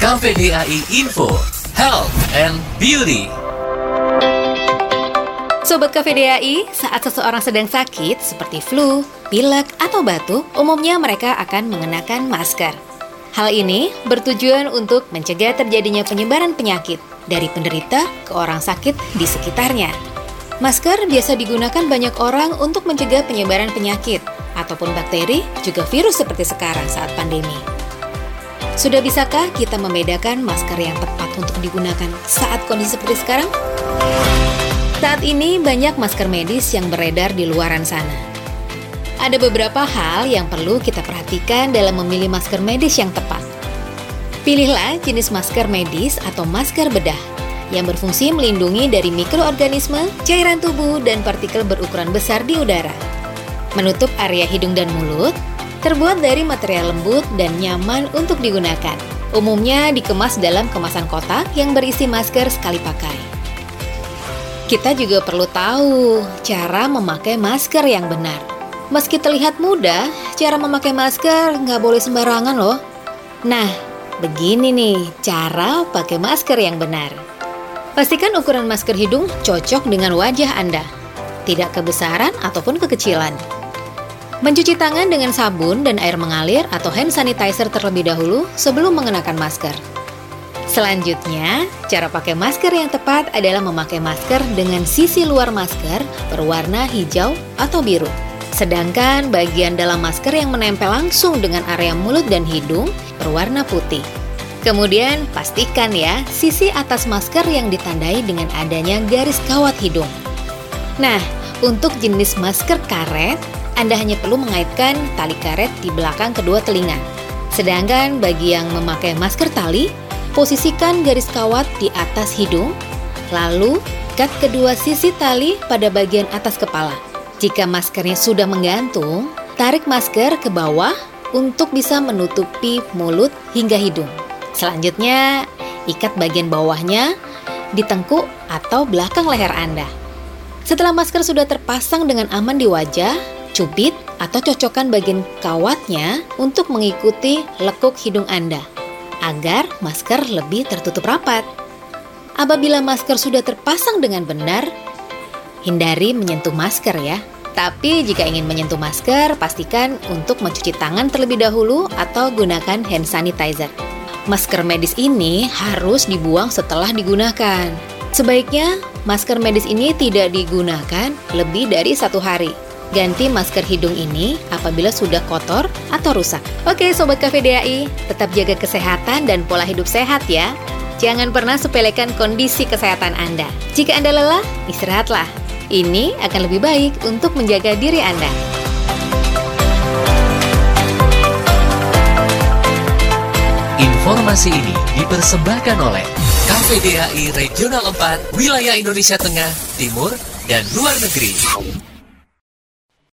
KVDAI Info, Health and Beauty. Sobat KVDAI, saat seseorang sedang sakit seperti flu, pilek, atau batuk, umumnya mereka akan mengenakan masker. Hal ini bertujuan untuk mencegah terjadinya penyebaran penyakit dari penderita ke orang sakit di sekitarnya. Masker biasa digunakan banyak orang untuk mencegah penyebaran penyakit ataupun bakteri, juga virus seperti sekarang saat pandemi. Sudah bisakah kita membedakan masker yang tepat untuk digunakan saat kondisi seperti sekarang? Saat ini banyak masker medis yang beredar di luaran sana. Ada beberapa hal yang perlu kita perhatikan dalam memilih masker medis yang tepat. Pilihlah jenis masker medis atau masker bedah yang berfungsi melindungi dari mikroorganisme, cairan tubuh, dan partikel berukuran besar di udara. Menutup area hidung dan mulut, terbuat dari material lembut dan nyaman untuk digunakan. Umumnya dikemas dalam kemasan kotak yang berisi masker sekali pakai. Kita juga perlu tahu cara memakai masker yang benar. Meski terlihat mudah, cara memakai masker nggak boleh sembarangan loh. Nah, begini nih cara pakai masker yang benar. Pastikan ukuran masker hidung cocok dengan wajah Anda, tidak kebesaran ataupun kekecilan. Mencuci tangan dengan sabun dan air mengalir atau hand sanitizer terlebih dahulu sebelum mengenakan masker. Selanjutnya, cara pakai masker yang tepat adalah memakai masker dengan sisi luar masker berwarna hijau atau biru. Sedangkan bagian dalam masker yang menempel langsung dengan area mulut dan hidung berwarna putih. Kemudian pastikan ya sisi atas masker yang ditandai dengan adanya garis kawat hidung. Nah, untuk jenis masker karet, anda hanya perlu mengaitkan tali karet di belakang kedua telinga. Sedangkan bagi yang memakai masker tali, posisikan garis kawat di atas hidung, lalu ikat kedua sisi tali pada bagian atas kepala. Jika maskernya sudah menggantung, tarik masker ke bawah untuk bisa menutupi mulut hingga hidung. Selanjutnya, ikat bagian bawahnya di tengkuk atau belakang leher Anda. Setelah masker sudah terpasang dengan aman di wajah, cubit atau cocokkan bagian kawatnya untuk mengikuti lekuk hidung Anda agar masker lebih tertutup rapat. Apabila masker sudah terpasang dengan benar, hindari menyentuh masker ya. Tapi jika ingin menyentuh masker, pastikan untuk mencuci tangan terlebih dahulu atau gunakan hand sanitizer. Masker medis ini harus dibuang setelah digunakan. Sebaiknya masker medis ini tidak digunakan lebih dari satu hari Ganti masker hidung ini apabila sudah kotor atau rusak. Oke Sobat KVDAI, tetap jaga kesehatan dan pola hidup sehat ya. Jangan pernah sepelekan kondisi kesehatan Anda. Jika Anda lelah, istirahatlah. Ini akan lebih baik untuk menjaga diri Anda. Informasi ini dipersembahkan oleh KVDAI Regional 4, Wilayah Indonesia Tengah, Timur, dan Luar Negeri.